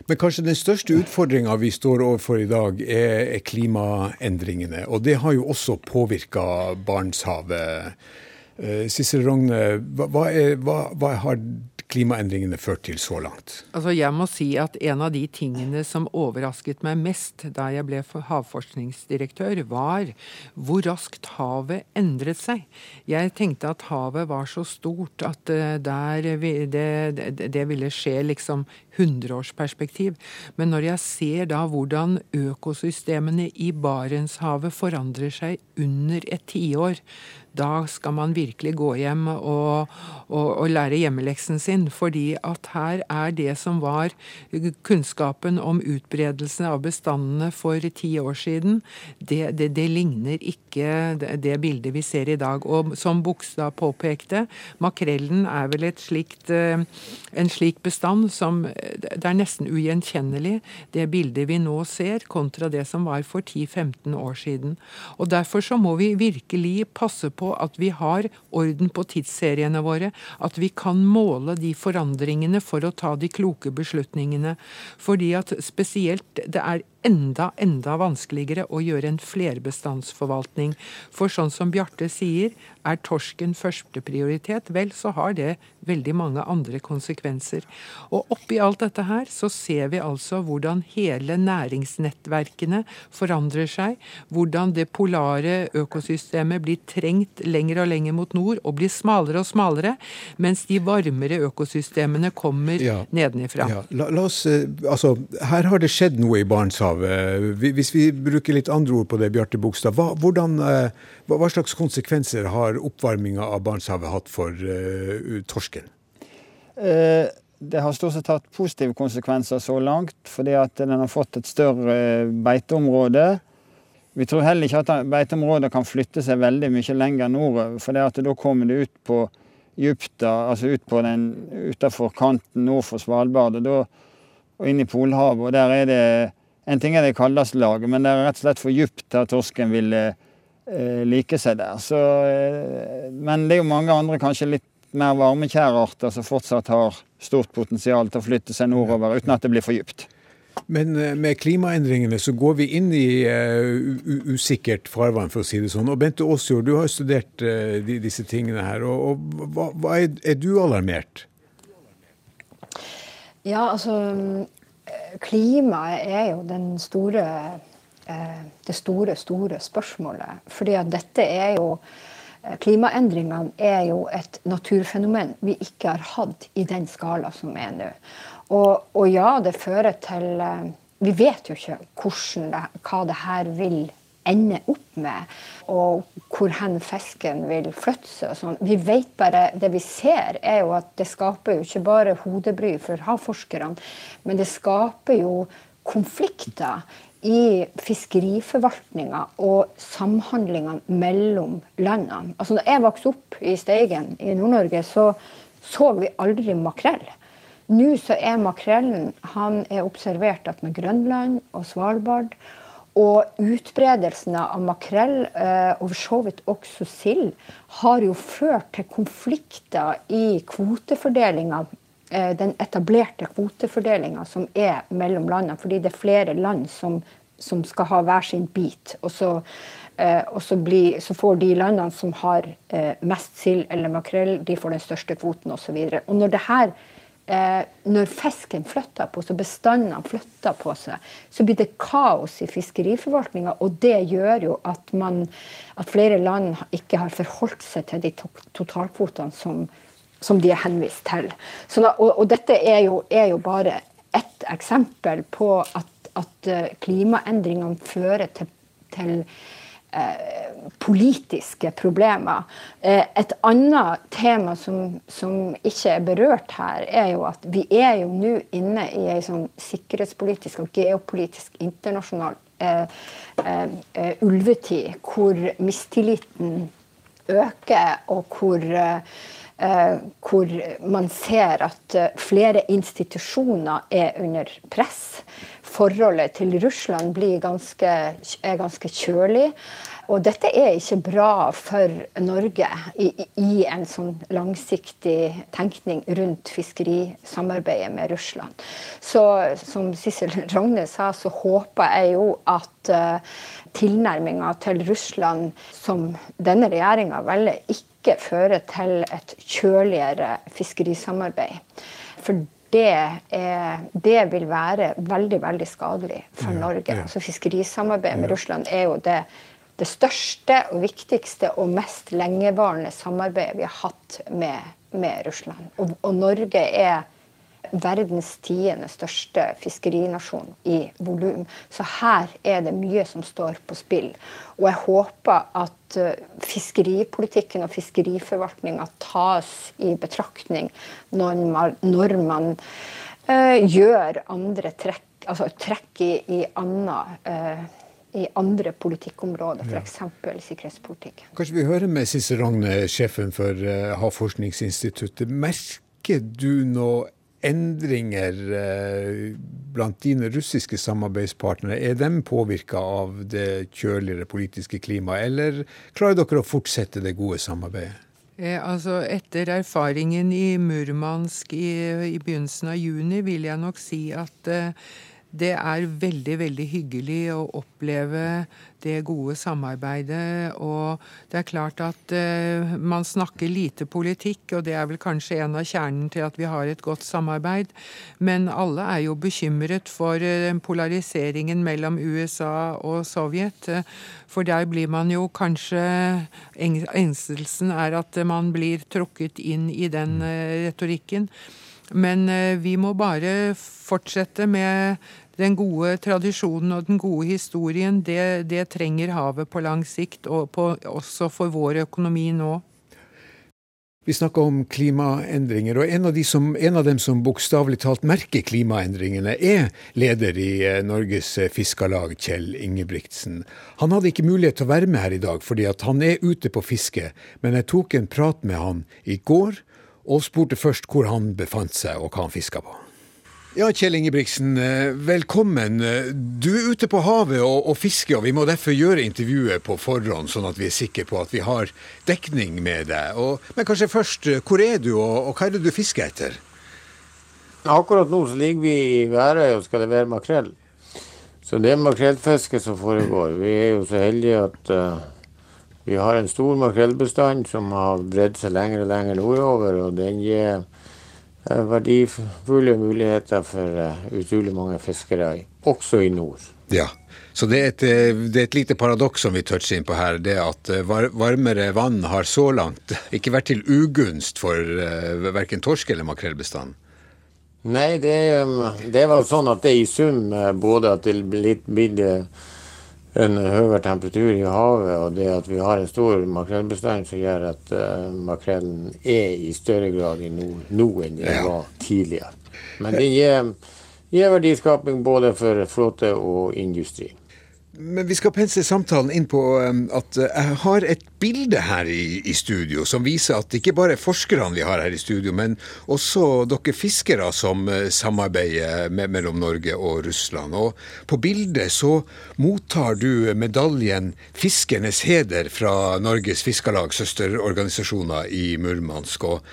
Men kanskje den største utfordringa vi står overfor i dag, er, klimaendringene. Og det har jo også påvirka Barentshavet. Sissel Rogne, hva, er, hva, hva, har klimaendringene ført til så langt? Altså jeg må si at En av de tingene som overrasket meg mest da jeg ble havforskningsdirektør, var hvor raskt havet endret seg. Jeg tenkte at havet var så stort at eh, der, det, det, det ville skje liksom hundreårsperspektiv. Men når jeg ser da hvordan økosystemene i Barentshavet forandrer seg under et tiår, da skal man virkelig gå hjem og, og, og, lære hjemmeleksen sin. Fordi at her er det som var kunnskapen om utbredelsen av bestandene for ti år siden, det, det, det ligner ikke det, det, bildet vi ser i dag. Og som Bogstad påpekte, makrellen er vel slikt, eh, en slik bestand som det er nesten ugjenkjennelig, det bildet vi nå ser, kontra det som var for 10-15 år siden. Og Derfor så må vi virkelig passe på at vi har orden på tidsseriene våre, at vi kan måle de forandringene for å ta de kloke beslutningene. Fordi at spesielt det er enda, enda vanskeligere å gjøre en flerbestandsforvaltning. For sånn som Bjarte sier, er torsken førsteprioritet, vel, så har det veldig mange andre konsekvenser. Og oppi alt dette her så ser vi altså hvordan hele næringsnettverkene forandrer seg. Hvordan det polare økosystemet blir trengt lenger og lenger mot nord og blir smalere og smalere, mens de varmere økosystemene kommer ja, nedenifra. Ja. La, la oss, eh, altså, her har det skjedd noe i Barentshavet Barentshavet. Hvis vi bruker litt andre ord på det, Bjarte Bogstad. Hva, hvordan, eh, hva, slags konsekvenser har oppvarminga av Barentshavet hatt for uh, torsken? Det har stort sett hatt positive konsekvenser så langt, fordi at den har fått et større beiteområde. Vi tror heller ikke at beiteområdet kan flytte seg veldig mye lenger nordover, for da kommer det ut på Djupta, altså ut på den utafor kanten nord for Svalbard, og, da, og inn i Polhavet. Og der er det en ting er det kaldeste laget, men det er rett og slett for djupt til at torsken vil eh, like seg der. Så, eh, men det er jo mange andre, kanskje litt mer varmekjære arter, som fortsatt har stort potensial til å flytte seg nordover uten at det blir for djupt. Men eh, med klimaendringene så går vi inn i uh, usikkert farvann, for å si det sånn. Og Bente Aasjord, du har studert uh, de, disse tingene her. og, og hva, hva er, er, du alarmert? Ja, altså klimaet er jo store, eh, det store, store spørsmålet. Fordi at dette er jo eh, Klimaendringene er jo et naturfenomen vi ikke har hatt i den skala som er nå. Og, og, ja, det fører til eh, Vi vet jo ikke det, hva det her vil ende opp med, og hvor hen fisken vil flytte seg. og sånn. Vi vet bare, Det vi ser, er jo at det skaper jo ikke bare hodebry for havforskerne, men det skaper jo konflikter i fiskeriforvaltninga og samhandlingene mellom landene. Altså, da jeg vokste opp i Steigen i Nord-Norge, så så vi aldri makrell. Nå så er makrellen han er observert med Grønland og Svalbard. Og utbredelsen av makrell, eh, og for så vidt også sild, har jo ført til konflikter i kvotefordelinga Eh, den etablerte kvotefordelinga som er mellom landene. Fordi det er flere land som, som skal ha hver sin bit. Og så, eh, og så, blir, så får de landene som har mest sild eller makrell, de får den største kvoten osv. Og, og når det her når fisken flytter på seg, bestandene flytter på seg, så blir det kaos i fiskeriforvaltninga. Og det gjør jo at, man, at flere land ikke har forholdt seg til de totalkvotene som, som de er henvist til. Så, og, og, dette er jo, er jo, bare ett eksempel på at, at eh, klimaendringene fører til, til eh, politiske problemer. Eh, et annet tema som, som, ikke er berørt her, er jo at vi er jo nå inne i en sånn sikkerhetspolitisk og geopolitisk internasjonal eh, ulvetid, hvor mistilliten øker, og hvor Eh, hvor man ser at flere institusjoner er under press. Forholdet til Russland ganske, er ganske kjølig. Og dette er ikke bra for Norge i, i, en sånn langsiktig tenkning rundt fiskerisamarbeidet med Russland. Så som Sissel Rogne sa, så håper jeg jo at uh, tilnærminga til Russland som denne regjeringa velger, ikke fører til et kjøligere fiskerisamarbeid. For det, er, det vil være veldig veldig skadelig for ja, Norge. Ja. Altså Fiskerisamarbeidet med Russland er jo det, det, største og viktigste og mest lengevarende samarbeidet vi har hatt med, med Russland. Og, og Norge er verdens tiende største fiskerinasjon i volum. Så her er det mye som står på spill. Og jeg håper at eh, fiskeripolitikken og fiskeriforvaltninga tas i betraktning når man, når man uh, gjør andre trekk, altså trekk i, i anna uh, i andre politikkområder, f.eks. Ja. sikkerhetspolitikk. Kanskje vi hører med Sisse Ragne, sjefen for uh, Havforskningsinstituttet. Merker du noe endringer eh, blant dine russiske samarbeidspartnere, er de påvirka av det kjøligere politiske klimaet, eller klarer dere å fortsette det gode samarbeidet? Eh, altså Etter erfaringen i Murmansk i, i, begynnelsen av juni vil jeg nok si at eh, det er veldig, veldig hyggelig å oppleve det gode samarbeidet. Og det er klart at uh, man snakker lite politikk, og det er vel kanskje en av kjernen til at vi har et godt samarbeid. Men alle er jo bekymret for uh, polariseringen mellom USA og Sovjet. Uh, for der blir man jo kanskje Engstelsen er at man blir trukket inn i den retorikken. Men eh, vi må bare fortsette med den gode tradisjonen og den gode historien. Det, det trenger havet på lang sikt, og på, også for vår økonomi nå. Vi snakker om klimaendringer, og en av, som, en av dem som bokstavelig talt merker klimaendringene, er leder i eh, Norges Fiskarlag, Kjell Ingebrigtsen. Han hadde ikke mulighet til å være med her i dag, fordi han er ute på fiske, men jeg tok en prat med han i går og spurte først hvor han befant seg og hva han fiska på. Ja, Kjell Ingebrigtsen, velkommen. Du er ute på havet og, og, fisker, og vi må derfor gjøre intervjuet på forhånd, sånn at vi er sikre på at vi har dekning med deg. Og, men kanskje først, hvor er du, og, og, hva er det du fisker etter? Akkurat nå så ligger vi i Værøy og skal levere makrell. Så det er makrellfiske som foregår. Vi er jo så heldige at uh, vi har en stor makrellbestand som har bredd seg lenger og lenger nordover, og den gir eh, verdifulle muligheter for uh, utrolig mange fiskere, også i nord. Ja, så det er, et, eh, det er et lite paradoks som vi toucher inn på her. Det at varmere vann har så langt ikke vært til ugunst for verken torsk- eller makrellbestanden. Nei, det, det var sånn at det i sum både at det litt blir en høyere temperatur i havet, og det at vi har en stor makrellbestand som gjør at uh, makrellen er i større grad i nord nå enn det ja. var tidligere. Men det gir, gir verdiskaping både for flåte og industri. Men vi skal pense samtalen inn på um, at uh, jeg har et bilde her i, i, studio som viser at det ikke bare er forskerne vi har her i studio, men også dere fiskere som uh, samarbeider med, mellom Norge og Russland. Og på bildet så mottar du medaljen Fiskernes heder fra Norges Fiskarlag, søsterorganisasjoner i Murmansk. og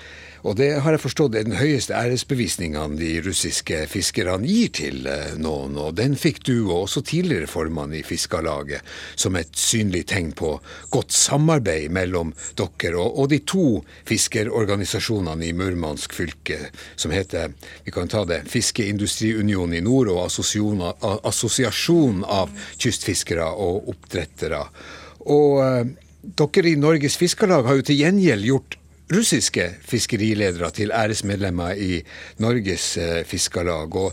og det har jeg forstått er den høyeste æresbevisningen de russiske fiskerne gir til eh, noen. Og den fikk du og også tidligere formann i Fiskarlaget som et synlig tegn på godt samarbeid mellom dere og, og de to fiskerorganisasjonene i Murmansk fylke, som heter vi kan ta det, Fiskeindustriunionen i nord og Assosiasjon av kystfiskere og oppdrettere. Og eh, dere i Norges Fiskarlag har jo til gjengjeld gjort russiske fiskeriledere til æresmedlemmer i Norges eh, Fiskarlag. og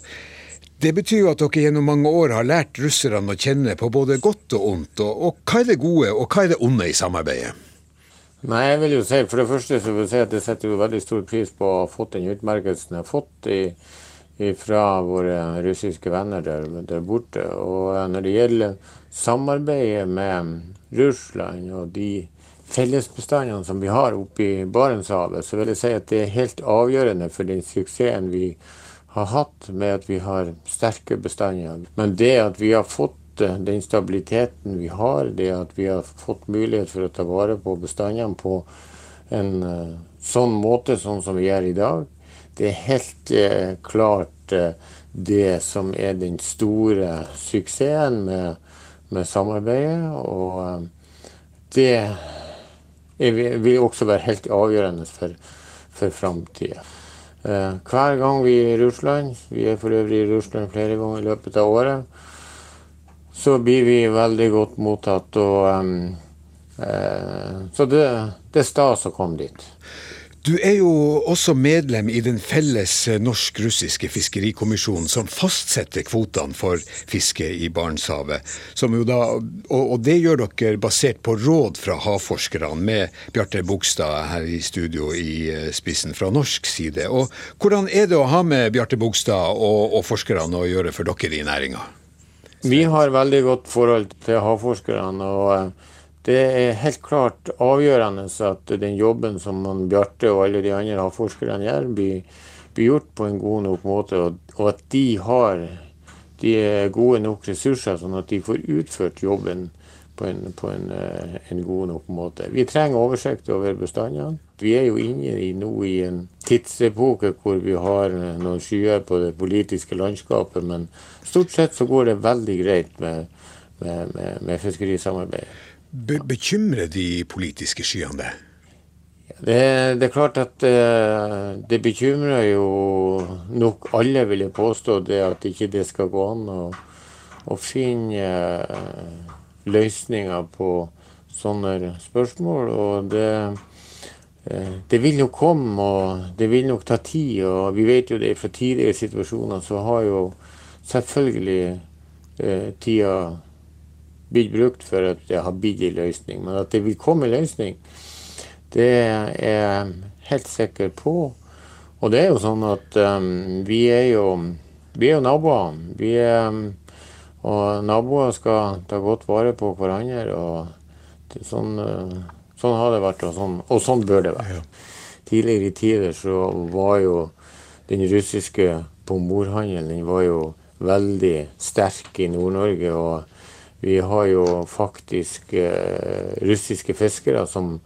det betyr jo at dere gjennom mange år har lært russerne å kjenne på både godt og ondt. Og, og hva er det gode, og hva er det onde i samarbeidet? Nei, jeg vil jo si, For det første så vil jeg si at jeg setter jo veldig stor pris på å ha fått den utmerkelsen jeg har fått i, fra våre russiske venner der, der, borte. Og eh, når det gjelder samarbeidet med Russland og de fellesbestandene som vi har oppe i Barentshavet, så vil jeg si at det er helt avgjørende for den suksessen vi har hatt med at vi har sterke bestander. Men det at vi har fått eh, den stabiliteten vi har, det at vi har fått mulighet for å ta vare på bestandene på en uh, sånn måte sånn som vi gjør i dag, det er helt uh, klart det som er den store suksessen med, med samarbeidet. Og det vil også være helt avgjørende for, for framtida. Eh, hver gang vi er i Russland, vi er for øvrig i Russland flere ganger i løpet av året, så blir vi veldig godt mottatt. Og, um, eh, så det, det er stas å komme dit. Du er jo også medlem i den felles norsk-russiske fiskerikommisjonen som fastsetter kvotene for fiske i Barentshavet. Da, og, det gjør dere basert på råd fra havforskerne, med Bjarte Bogstad her i studio i eh, spissen fra norsk side. Og hvordan er det å ha med Bjarte Bogstad og, og forskerne å gjøre for dere i næringa? Vi har veldig godt forhold til havforskerne. og eh, det er helt klart avgjørende at den jobben som Bjarte og alle de andre havforskerne gjør, blir, blir, gjort på en god nok måte, og at de har de gode nok ressurser, sånn at de får utført jobben på en, på en, eh, en god nok måte. Vi trenger oversikt over bestandene. Vi er jo inne i nå i en tidsepoke hvor vi har noen skyer på det politiske landskapet, men stort sett så går det veldig greit med, med, med, med fiskerisamarbeidet. Be bekymrer de politiske skyene deg? Det, det, er klart at uh, det bekymrer jo nok alle, vil jeg påstå, det at ikke det skal gå an å, å finne uh, løsninger på sånne spørsmål. Og det, uh, det vil nok komme, og det vil nok ta tid. Og vi vet jo det fra tidligere situasjoner, så har jo selvfølgelig tida blitt brukt for at det har blitt en løsning. Men at det vil komme en løsning, det er jeg helt sikker på. Og det er jo sånn at um, vi er jo vi er jo naboer. Vi er, um, og naboer skal ta godt vare på hverandre. og sånn, uh, sånn, har det vært, og sånn, og sånn bør det være. Tidligere i tider så var jo den russiske pomorhandelen var jo veldig sterk i Nord-Norge. og vi har jo faktisk eh, russiske fiskere som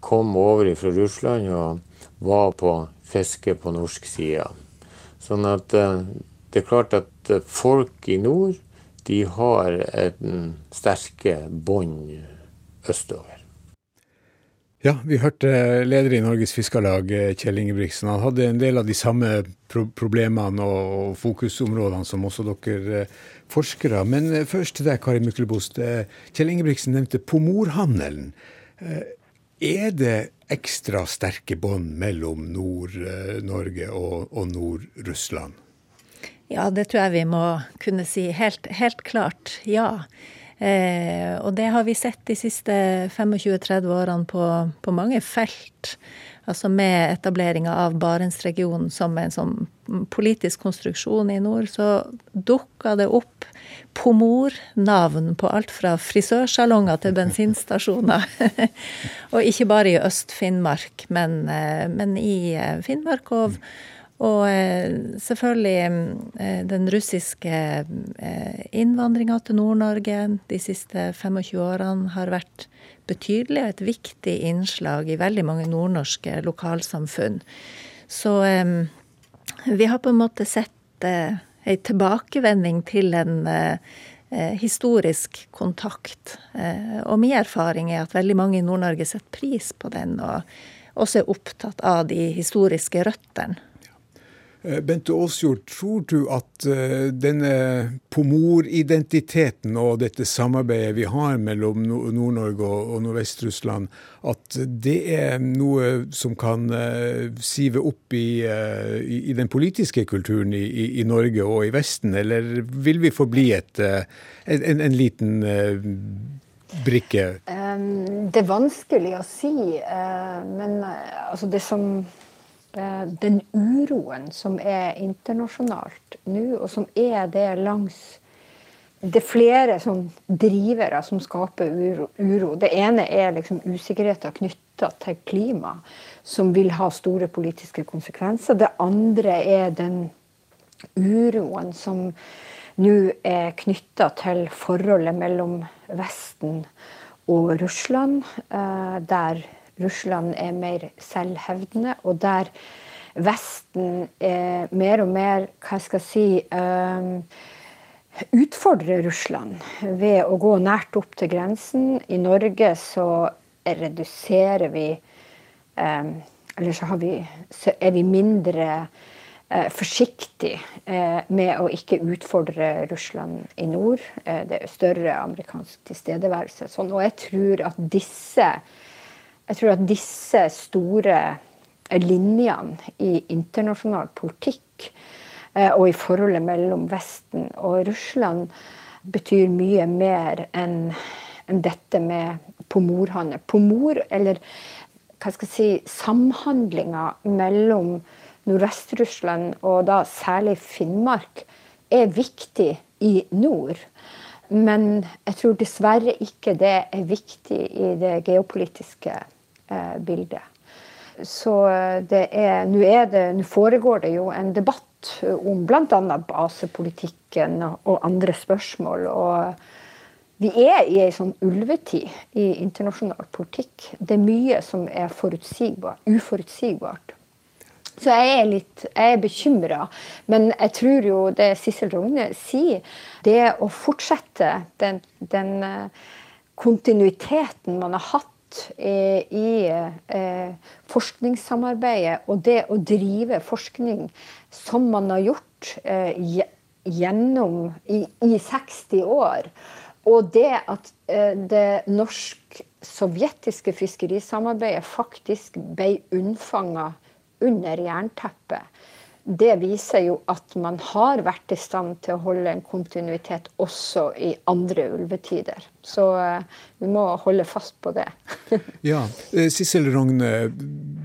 kom over fra Russland og var på fiske på norsk side. Sånn at eh, det er klart at eh, folk i nord de har en sterke bånd østover. Ja, vi hørte leder i Norges Fiskarlag, Kjell Ingebrigtsen. Han hadde en del av de samme pro problemene og fokusområdene som også dere eh, forskere. Men eh, først til deg, Kari Myklebost. Eh, Kjell Ingebrigtsen nevnte pomorhandelen. Er det ekstra sterke bånd mellom Nord-Norge og Nord-Russland? Ja, det tror jeg vi må kunne si helt, helt klart ja. Eh, og det har vi sett de siste 25-30 årene på, på, mange felt. Altså med etableringa av Barentsregionen som en sånn politisk konstruksjon i nord, så dukka det opp Pomor-navn på alt fra frisørsalonger til bensinstasjoner. og ikke bare i Øst-Finnmark, men, eh, men, i eh, Finnmark og og eh, selvfølgelig den russiske innvandringa til Nord-Norge de siste 25 årene har vært betydelig og et viktig innslag i veldig mange nordnorske lokalsamfunn. Så vi har på en måte sett eh, ei tilbakevending til en eh, eh, historisk kontakt. Og min erfaring er at veldig mange i Nord-Norge setter pris på den, og også er opptatt av de historiske røttene. Eh, Bente Aasjord, tror du at eh, denne pomoridentiteten og dette samarbeidet vi har mellom Nord-Norge og Nordvest-Russland, at det er noe som kan eh, sive opp i, i den politiske kulturen i, i, Norge og i Vesten, eller vil vi forbli et, en, en liten brikke? Det er vanskelig å si, men altså det som den uroen som er internasjonalt nå, og som er det langs Det er flere sånn drivere som skaper uro. Det ene er liksom usikkerheten knytta til klima, som vil ha store politiske konsekvenser. Det andre er den uroen som nå er knytta til forholdet mellom Vesten og Russland, eh, der Russland er mer selvhevdende, og der Vesten er mer og mer hva skal jeg si, um, utfordrer Russland ved å gå nært opp til grensen. I Norge så reduserer vi um, Eller så, vi, så, er vi mindre forsiktige uh, med å ikke utfordre Russland i nord. Det er større amerikansk tilstedeværelse. Sånn, og jeg tror at disse jeg tror at disse store linjene i internasjonal politikk eh, og i forholdet mellom Vesten og Russland betyr mye mer enn dette med pomorhandel. Pomor, eller hva skal jeg si, samhandlinga mellom Nordvest-Russland og da særlig Finnmark er viktig i nord. Men jeg tror dessverre ikke det er viktig i det geopolitiske eh, bildet. Så eh, det er, nå, foregår det jo en debatt om bl.a. basepolitikken og andre spørsmål. og vi er i ei sånn ulvetid i internasjonal politikk. Det er mye som er uforutsigbart. Så jeg er litt bekymra. Men jeg tror jo det Sissel Rogne sier, det å fortsette den, den eh, kontinuiteten man har hatt i eh, forskningssamarbeidet og det å drive forskning som man har gjort eh, gjennom i, i, 60 år. Og det at eh, det norsk-sovjetiske fiskerisamarbeidet faktisk ble unnfanga under jernteppet det viser jo at man har vært i stand til å holde en kontinuitet også i andre ulvetider. Så uh, vi må holde fast på det. ja, eh, Sissel Rogne,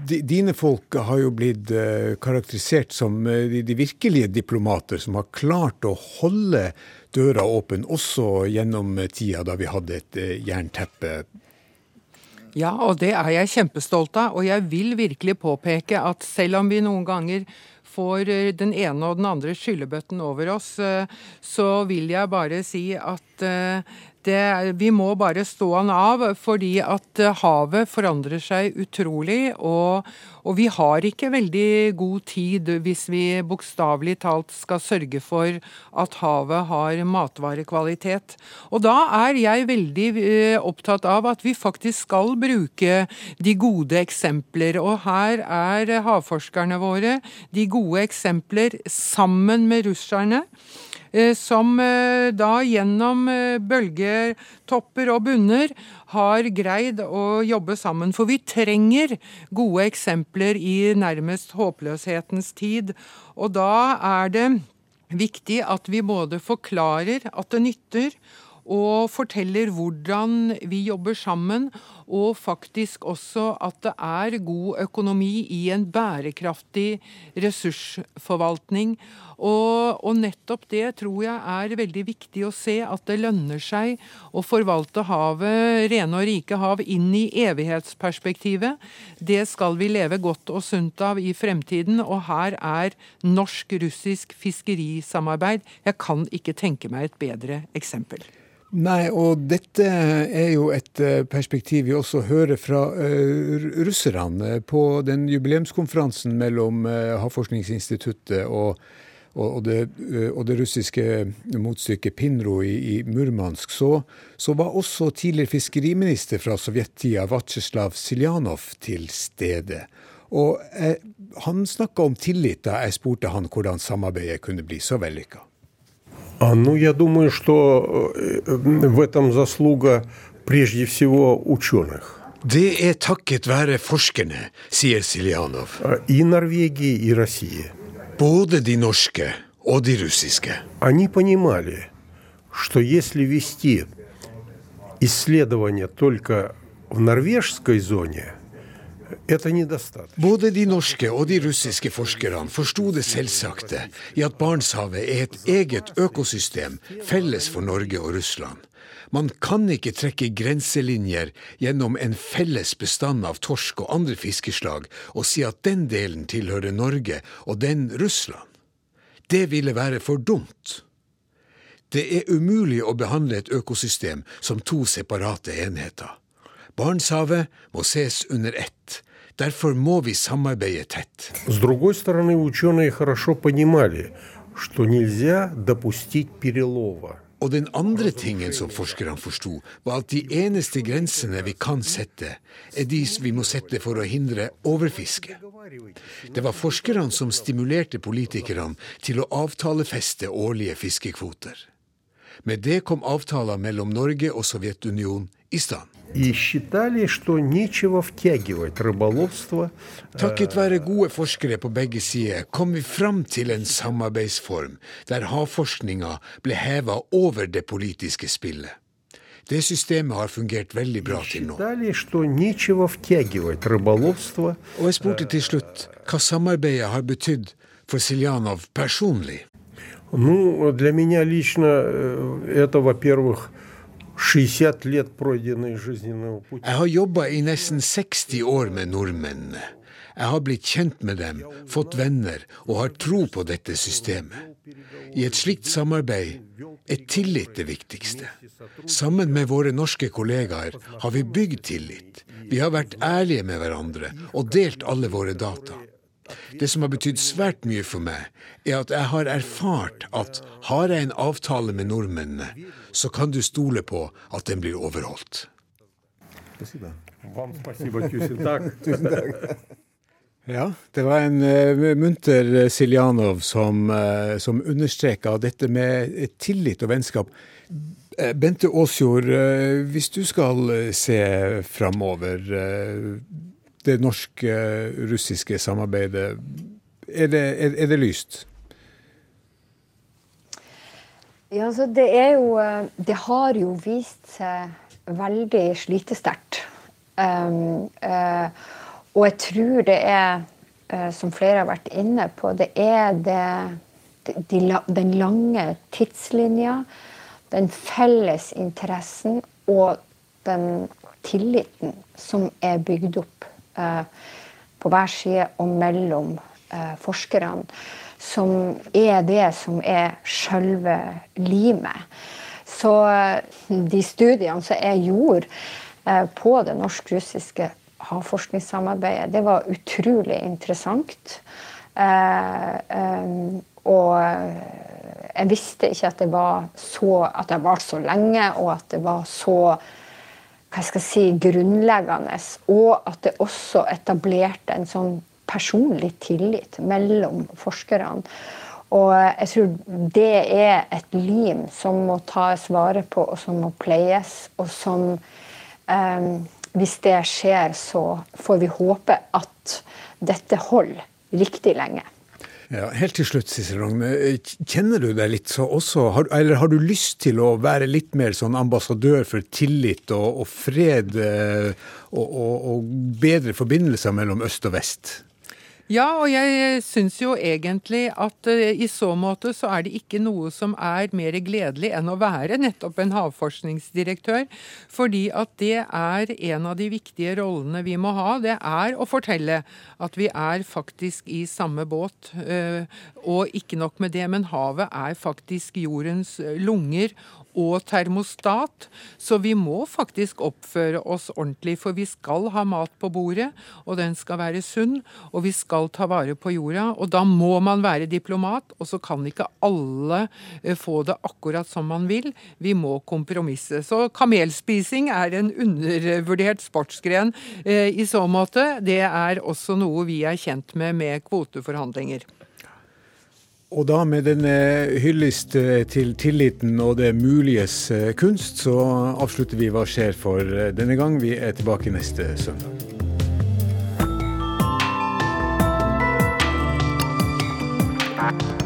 dine folk har jo blitt uh, karakterisert som de, de, virkelige diplomater som har klart å holde døra åpen også gjennom tida da vi hadde et jernteppe. Ja, og det er jeg kjempestolt av. Og jeg vil virkelig påpeke at selv om vi noen ganger får eh, den ene og den andre skyllebøtten over oss, eh, så vil jeg bare si at eh, det, vi må bare stå han av, fordi at havet forandrer seg utrolig. Og, og vi har ikke veldig god tid hvis vi bokstavelig talt skal sørge for at havet har matvarekvalitet. Og da er jeg veldig eh, opptatt av at vi faktisk skal bruke de gode eksempler. Og her er havforskerne våre de gode eksempler sammen med russerne. Eh, som eh, da gjennom eh, bølgetopper og bunner har greid å jobbe sammen. For vi trenger gode eksempler i nærmest håpløshetens tid. Og da er det viktig at vi både forklarer at det nytter, og forteller hvordan vi jobber sammen, og faktisk også at det er god økonomi i en bærekraftig ressursforvaltning. Og, og, nettopp det tror jeg er veldig viktig å se, at det lønner seg å forvalte havet, rene og rike hav, inn i evighetsperspektivet. Det skal vi leve godt og sunt av i fremtiden, og her er norsk-russisk fiskerisamarbeid. Jeg kan ikke tenke meg et bedre eksempel. Nei, og dette er jo et eh, perspektiv vi også hører fra uh, russerne på den jubileumskonferansen mellom uh, Havforskningsinstituttet og, og, det, og, det, russiske motstykket Pinro i, i Murmansk. Så, så, var også tidligere fiskeriminister fra sovjettida, Vatsjeslav Siljanov, til stede. Og han snakka om tillit da jeg spurte han hvordan samarbeidet kunne bli så vellykka. Ну, я думаю, что в этом заслуга прежде всего ученых. Det er takket være forskerne, sier Siljanov. И Норвегии, и России. Både de norske og de russiske. Они понимали, что если вести исследования только в норвежской зоне – både de norske og de russiske forskerne forsto det selvsagte i at Barentshavet er et eget økosystem felles for Norge og Russland. Man kan ikke trekke grenselinjer gjennom en felles bestand av torsk og andre fiskeslag og si at den delen tilhører Norge og den Russland. Det ville være for dumt. Det er umulig å behandle et økosystem som to separate enheter. Barentshavet må ses under ett. Derfor må vi samarbeide tett. С другой стороны, ученые хорошо понимали, что нельзя допустить перелова. Og den andre tingen som forskerne forsto, var at de eneste grensene vi kan sette, er de vi må sette for å hindre overfiske. Det var forskerne som stimulerte politikerne til å avtalefeste årlige fiskekvoter. Med det kom avtaler mellom Norge og Sovjetunionen i stand. И считали, что нечего втягивать рыболовство. Takket være gode forskere på begge sider kom vi fram til en samarbeidsform der havforskninga ble heva over det politiske spillet. Det systemet har fungert veldig bra til nå. Og jeg spurte til slutt hva samarbeidet har betydd for Siljanov personlig. Ну, для меня лично это, во-первых, jeg har jobba i nesten 60 år med nordmennene. Jeg har blitt kjent med dem, fått venner og har tro på dette systemet. I et slikt samarbeid er tillit det viktigste. Sammen med våre norske kollegaer har vi bygd tillit. Vi har vært ærlige med hverandre og delt alle våre data. Det som har betydd svært mye for meg, er at jeg har erfart at har jeg en avtale med nordmennene, så kan du stole på at den blir overholdt. Ja, det var en uh, munter Siljanov som, uh, som understreka dette med tillit og vennskap. Uh, Bente Aasjord, hvis du skal se framover det norsk-russiske samarbeidet, er det, er, er det, lyst? Ja, altså det er jo Det har jo vist seg veldig slitesterkt. Um, uh, og jeg tror det er, uh, som flere har vært inne på, det er det, de, den lange tidslinja, den felles interessen og den tilliten som er bygd opp Eh, på hver side og mellom eh, forskerne, som er det som er selve limet. Så eh, de studiene som jeg gjorde på det norsk-russiske havforskningssamarbeidet, det var utrolig interessant. Og jeg visste ikke at det var så, at det var så lenge, og at det var så hva skal jeg si, grunnleggende, og at det også etablerte en sånn personlig tillit mellom forskerne. Og jeg tror det er et lim som må tas vare på, og som må pleies. Og som eh, Hvis det skjer, så får vi håpe at dette holder riktig lenge. Ja, helt til slutt, Sissel Rogne. Kjenner du deg litt så også, har, eller har du lyst til å være litt mer sånn ambassadør for tillit og, og fred eh, og, og, og bedre forbindelser mellom øst og vest? Ja, og jeg syns jo egentlig at uh, i så måte så er det ikke noe som er mer gledelig enn å være nettopp en havforskningsdirektør. Fordi at det er en av de viktige rollene vi må ha. Det er å fortelle at vi er faktisk i samme båt. Uh, og ikke nok med det, men havet er faktisk jordens lunger og termostat. Så vi må faktisk oppføre oss ordentlig, for vi skal ha mat på bordet, og den skal være sunn, og vi skal ta vare på jorda. Og da må man være diplomat, og så kan ikke alle eh, få det akkurat som man vil. Vi må kompromisse. Så kamelspising er en undervurdert sportsgren eh, i så måte. Det er også noe vi er kjent med med kvoteforhandlinger. Og da med denne eh, hyllest eh, til tilliten og det muliges eh, kunst, så avslutter vi Hva skjer for denne gang. Vi er tilbake neste søndag. Thank